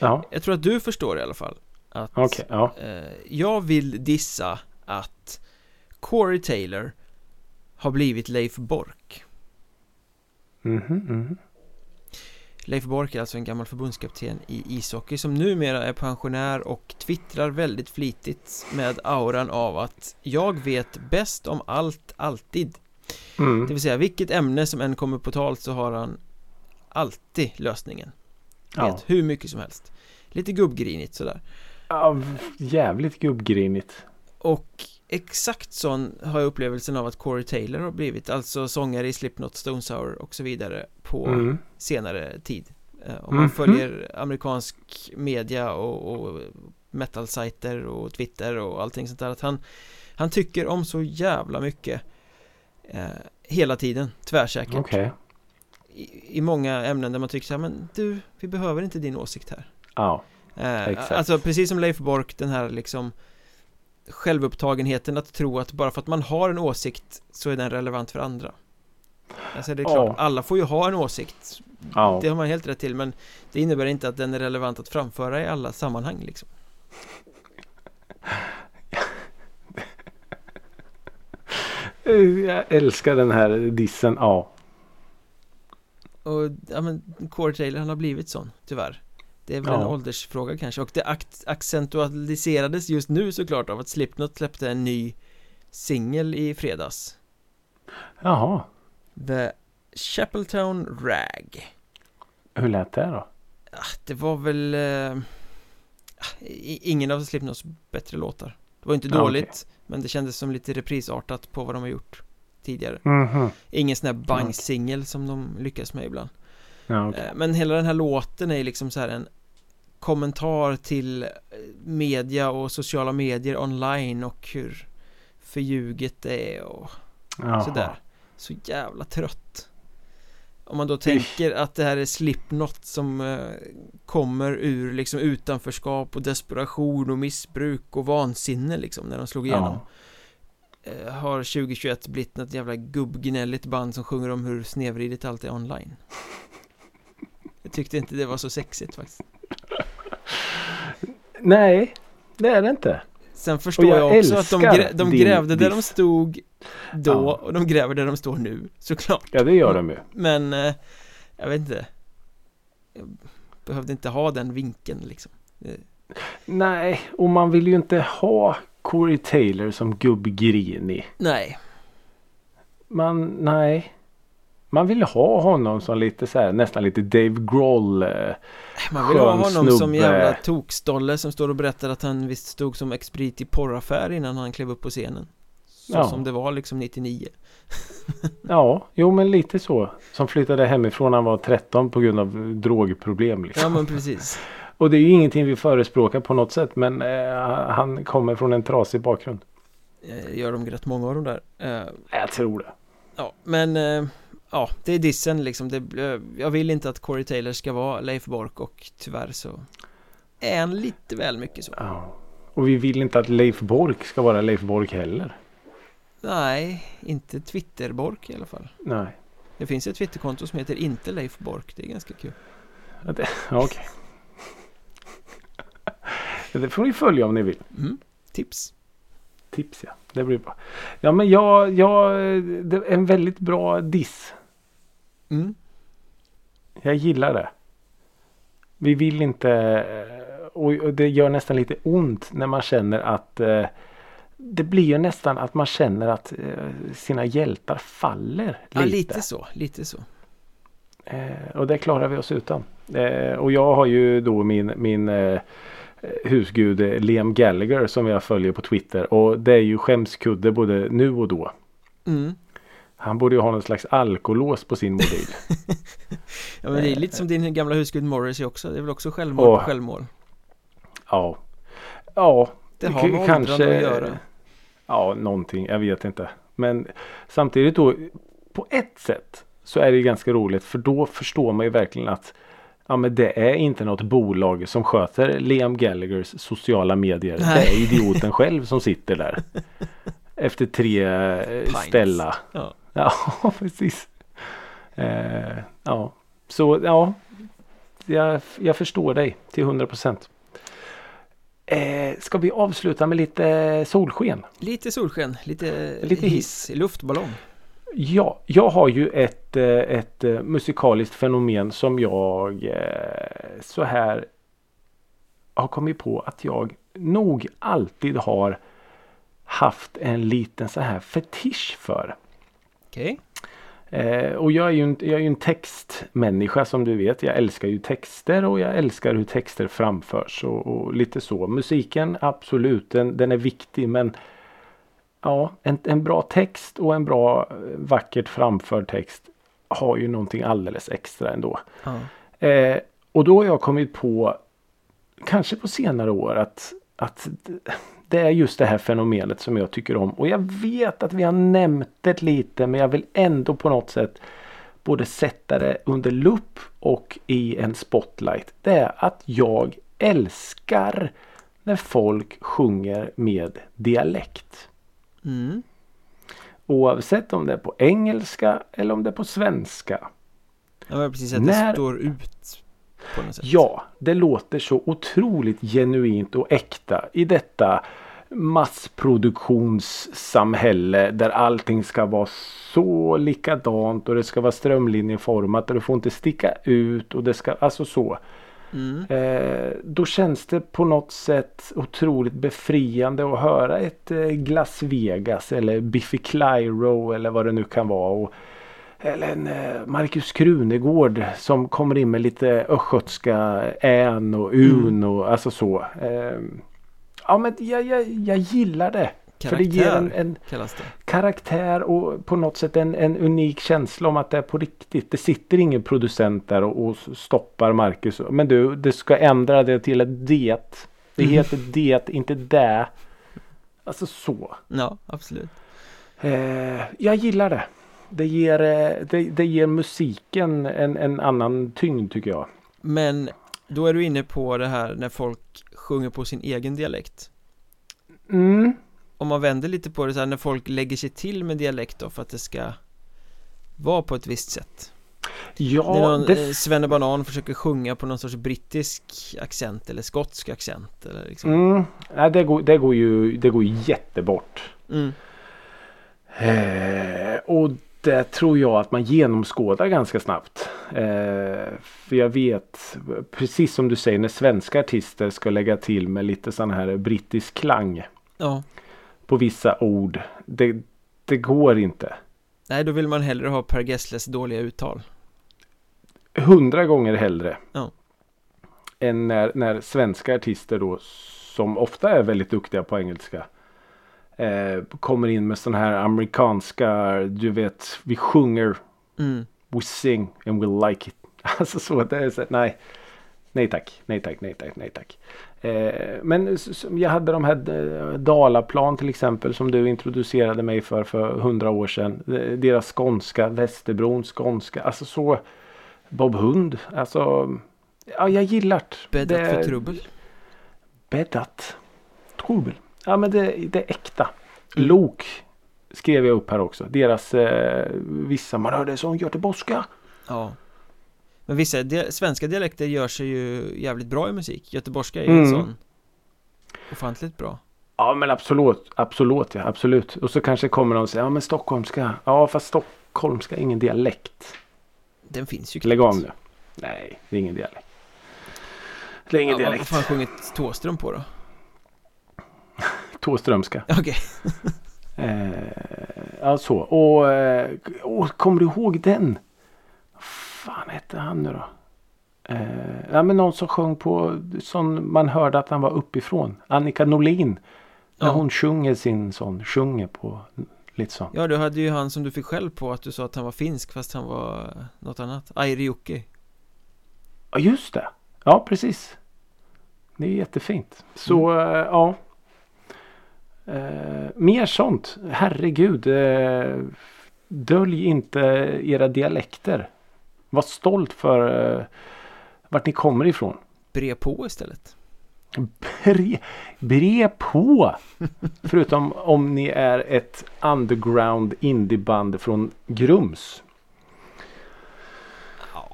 Ja. Jag tror att du förstår i alla fall att Okej. Ja. eh, jag vill dissa att Corey Taylor har blivit Leif Bork Mhm. mhm. Leif Bork är alltså en gammal förbundskapten i ishockey som numera är pensionär och twittrar väldigt flitigt med auran av att jag vet bäst om allt, alltid Mm. Det vill säga vilket ämne som än kommer på tal så har han alltid lösningen Ja. Vet hur mycket som helst Lite gubbgrinigt sådär ja, jävligt gubbgrinigt. Och exakt sån har jag upplevelsen av att Corey Taylor har blivit Alltså sångare i Slipknot, Stone Sour och så vidare på Mm. senare tid Eh, Om man Mhm. följer amerikansk media och, och metal-sajter och Twitter och allting sånt där att han Han tycker om så jävla mycket eh, Hela tiden, tvärsäkert Okej. i, I många ämnen där man tycker så här, men du, vi behöver inte din åsikt här Ja. eh, Exakt. Alltså precis som Leif Bork, den här liksom Självupptagenheten att tro att bara för att man har en åsikt så är den relevant för andra Alltså det är klart, Ja. alla får ju ha en åsikt Ja. Det har man helt rätt till men Det innebär inte att den är relevant att framföra i alla sammanhang liksom Jag älskar den här dissen. Ja. Och ja men Corey Taylor han har blivit sån, tyvärr Det är väl en Ja. åldersfråga kanske och det accentualiserades just nu såklart av att Slipknot släppte en ny singel i fredags Jaha. The Chapeltown Rag Hur lät det då? ah, Det var väl eh, ah, Ingen av Slipknots bättre låtar Det var inte Ja, dåligt Men det kändes som lite reprisartat på vad de har gjort Tidigare Mhm. Ingen sån här bangsingel som de lyckas med ibland Ja, okej. Eh, Men hela den här låten är liksom så här en kommentar till eh, media och sociala medier online och hur förljuget det är och Jaha. sådär. Så jävla trött. Om man då tänker att det här är Slipknot som eh, kommer ur liksom utanförskap och desperation och missbruk och vansinne liksom när de slog igenom. Ja. eh, Har 2021 blivit något jävla gubbgnälligt band som sjunger om hur snedvridet allt är online? Jag tyckte inte det var så sexigt faktiskt Nej, det är det inte. Sen förstår Och jag, jag också att de, grä, de grävde där de stod då Ja. och de gräver där de står nu, såklart Ja, det gör de ju. Men, eh, jag vet inte Jag behövde inte ha den vinkeln liksom Nej, och man vill ju inte ha Corey Taylor som gubbgrinig. Nej, Man, nej. Man vill ha honom som lite så här, nästan lite Dave Grohl. eh, man vill ha honom som snubbe. jävla tokstolle som står och berättar att han visst stod som expedit i porraffär innan han klev upp på scenen Så Ja. som det var liksom 99 Ja, jo men lite så. Som flyttade hemifrån när han var 13 på grund av drogproblem. Liksom. Ja men precis Och det är ju ingenting vi förespråkar på något sätt. Men eh, han kommer från en trasig bakgrund. Eh, Gör de rätt många av dem där Eh, Jag tror det. Ja, men eh, Ja, det är dissen liksom det, eh, Jag vill inte att Corey Taylor ska vara Leif Bork och tyvärr så Är han lite väl mycket så Ja. Och vi vill inte att Leif Bork ska vara Leif Bork heller. Nej, inte Twitterbork i alla fall Nej. Det finns ett Twitterkonto som heter inte Leif Bork, det är ganska kul Ja, Okej. Det får ni följa om ni vill. mm. Tips Tips ja. Det blir bra. Ja men jag, jag, det är en väldigt bra diss. Mm. Jag gillar det. Vi vill inte eh, och det gör nästan lite ont när man känner att eh, det blir ju nästan att man känner att eh, sina hjältar faller Ja, lite. lite så, lite så Eh, och det klarar vi oss utan. Och jag har ju då min, min husgud Liam Gallagher som jag följer på Twitter. Och det är ju skämskudde både nu och då. mm. Han borde ju ha någon slags alkolås på sin mobil. Ja men det är lite som din gamla husgud Morrissey också, det är väl också självmål Åh. på självmål ja. Ja. Det har med åldrande att göra Ja, någonting. Jag vet inte. Men samtidigt då på ett sätt så är det ganska roligt för då förstår man ju verkligen att ja, men det är inte något bolag som sköter Liam Gallaghers sociala medier. Nej. Det är idioten själv som sitter där. Efter tre eh, Pints. ställa. Ja, Ja, precis. Eh, ja, så ja. Jag, jag förstår dig till 100 procent. Eh, ska vi avsluta med lite solsken? lite solsken, lite, Lite hiss, luftballong Ja, jag har ju ett, eh, ett eh, musikaliskt fenomen som jag eh, så här har kommit på att jag nog alltid har haft en liten så här fetisch för. Okej. Eh, och jag är, ju en, jag är ju en textmänniska som du vet. Jag älskar ju texter och jag älskar hur texter framförs och, och lite så. Musiken absolut, den, den är viktig men ja, en, en bra text och en bra eh, vackert framförd text har ju någonting alldeles extra ändå. Ja. Eh, och då har jag kommit på, kanske på senare år, att, att det är just det här fenomenet som jag tycker om. Och jag vet att vi har nämnt det lite men jag vill ändå på något sätt både sätta det under lupp och i en spotlight. Det är att jag älskar när folk sjunger med dialekt. Mm. Oavsett om det är på engelska eller om det är på svenska. Ja, precis att När- det står ut. Ja, det låter så otroligt genuint och äkta i detta massproduktionssamhälle där allting ska vara så likadant och det ska vara strömlinjeformat och det får inte sticka ut och det ska, alltså så. Mm. Eh, då känns det på något sätt otroligt befriande att höra ett eh, Glass Vegas eller Biffy Clyro eller vad det nu kan vara. Och, eller en eh, Marcus Krunegård som kommer in med lite östgötska än och un och alltså så. Eh, ja men jag, jag, jag gillar det. För det ger en, en det. karaktär och på något sätt en, en unik känsla om att det är på riktigt. Det sitter ingen producent där och, och stoppar Marcus. Men du, det ska ändra det till ett det. Det Mm. heter det, inte det. Alltså så. Ja, absolut. Eh, jag gillar det. Det ger, eh, det, det ger musiken en, en annan tyngd tycker jag. Men då är du inne på det här när folk sjunger på sin egen dialekt. Mm. Om man vänder lite på det så här när folk lägger sig till med dialekt då för att det ska vara på ett visst sätt. Ja, när någon det, eh, Svennebanan försöker sjunga på någon sorts brittisk accent eller skotsk accent eller liksom. mm, nej, det, går, det, går ju, det går jättebort. Mm. Eh, och det tror jag att man genomskådar ganska snabbt. Eh, för jag vet, precis som du säger, när svenska artister ska lägga till med lite sån här brittisk klang Ja, på vissa ord. Det, det går inte. nej då vill man hellre ha Per Gessles dåliga uttal. Hundra gånger hellre. Ja. Än när, när svenska artister då, som ofta är väldigt duktiga på engelska. Eh, kommer in med sån här amerikanska, du vet, vi sjunger Mm. We sing and we like it. Alltså så, det är så, nej. Nej tack, nej tack, nej tack, nej tack. Eh, men jag hade de här eh, Dalaplan till exempel som du introducerade mig för för hundra år sedan. Deras skånska, Västerbrons skånska, alltså så. Bob Hund, alltså. Ja, jag gillar det. Bäddat för trubbel. Bäddat. Trubbel. Ja men det, det är äkta. Lok skrev jag upp här också. Deras eh, vissa man hörde som göteborgska. Ja. Men vissa dia- svenska dialekter gör sig ju jävligt bra i musik. Göteborgska är ju en Mm. sån ofantligt bra. Ja men absolut, absolut ja, absolut. Och så kanske kommer någon och säger ja men stockholmska. Ja fast stockholmska är ingen dialekt. Den finns ju Lägg knappt. av nu. Nej, det är ingen dialekt. Det är ingen Ja, vad vad dialekt. fan sjungit Thåström på då? Tåströmska. Okej. Eh, ja så. Och, eh, och kommer du ihåg den? Vad fan hette han nu då? Eh, ja men någon som sjöng på som man hörde att han var uppifrån. Annika Norlin. När Ja. hon sjunger sin sån. Sjunger på lite så. Ja, du hade ju han som du fick själv på att du sa att han var finsk fast han var något annat. Airi Ja just det. Ja precis. Det är jättefint. Så Mm. eh, ja. Eh, mer sånt. Herregud. Eh, dölj inte era dialekter. Var stolt för eh, vart ni kommer ifrån. Bre på istället. Bre, bre på! Förutom om ni är ett underground indieband från Grums.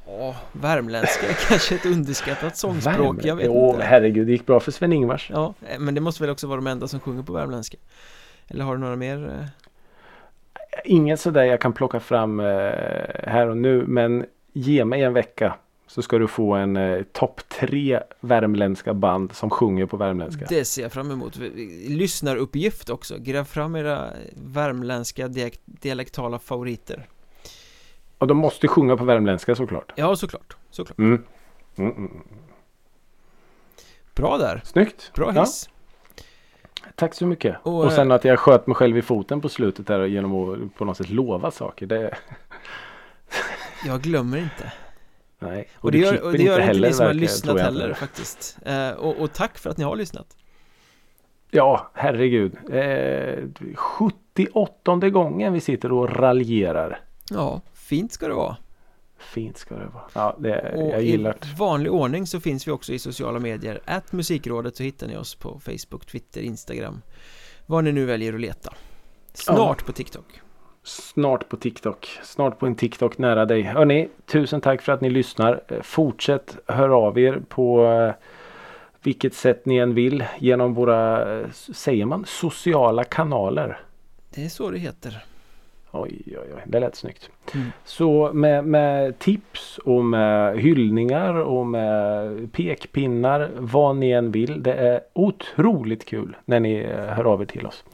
Ja, värmländska är kanske ett underskattat sångspråk, jag vet Åh, inte. herregud, det gick bra för Sven-Ingvars. Ja, eh, men det måste väl också vara de enda som sjunger på värmländska? Eller har du några mer? eh? Inget sådär jag kan plocka fram eh, här och nu men ge mig en vecka så ska du få en eh, topp tre värmländska band som sjunger på värmländska. Det ser jag fram emot Lyssnaruppgift också Gräv fram era värmländska dialek dialektala favoriter Och de måste sjunga på värmländska såklart. Ja, såklart, såklart Mm. Mm, mm. mm. Bra där, Snyggt! bra Ja, hiss tack så mycket. Och, Och, sen eh, att jag sköt mig själv i foten på slutet där genom att på något sätt lova saker. Det, Jag glömmer inte nej. Och, det du gör, och det gör inte ni som har lyssnat heller faktiskt eh, och, och tack för att ni har lyssnat Ja, herregud. Eh, 78 gången vi sitter och raljerar. Ja, fint ska det vara Fint ska det vara. Ja, det, Och jag i gillar det. vanlig ordning så finns vi också i sociala medier Att musikrådet så hittar ni oss på Facebook, Twitter, Instagram Vad ni nu väljer att leta Snart på TikTok Snart på TikTok. Snart på en TikTok nära dig. Hörni, tusen tack för att ni lyssnar. Eh, Fortsätt höra av er på eh, vilket sätt ni än vill genom våra, eh, säger man, sociala kanaler. Det är så det heter Oj, oj, oj, det lät snyggt. Mm. Så med, med tips och med hyllningar och med pekpinnar, vad ni än vill. Det är otroligt kul när ni eh, hör av er till oss.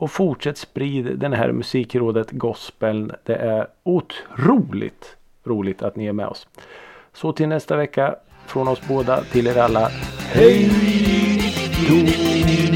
Och fortsätt sprid den här musikrådet gospeln. Det är otroligt roligt att ni är med oss. Så till nästa vecka från oss båda till er alla. Hej då!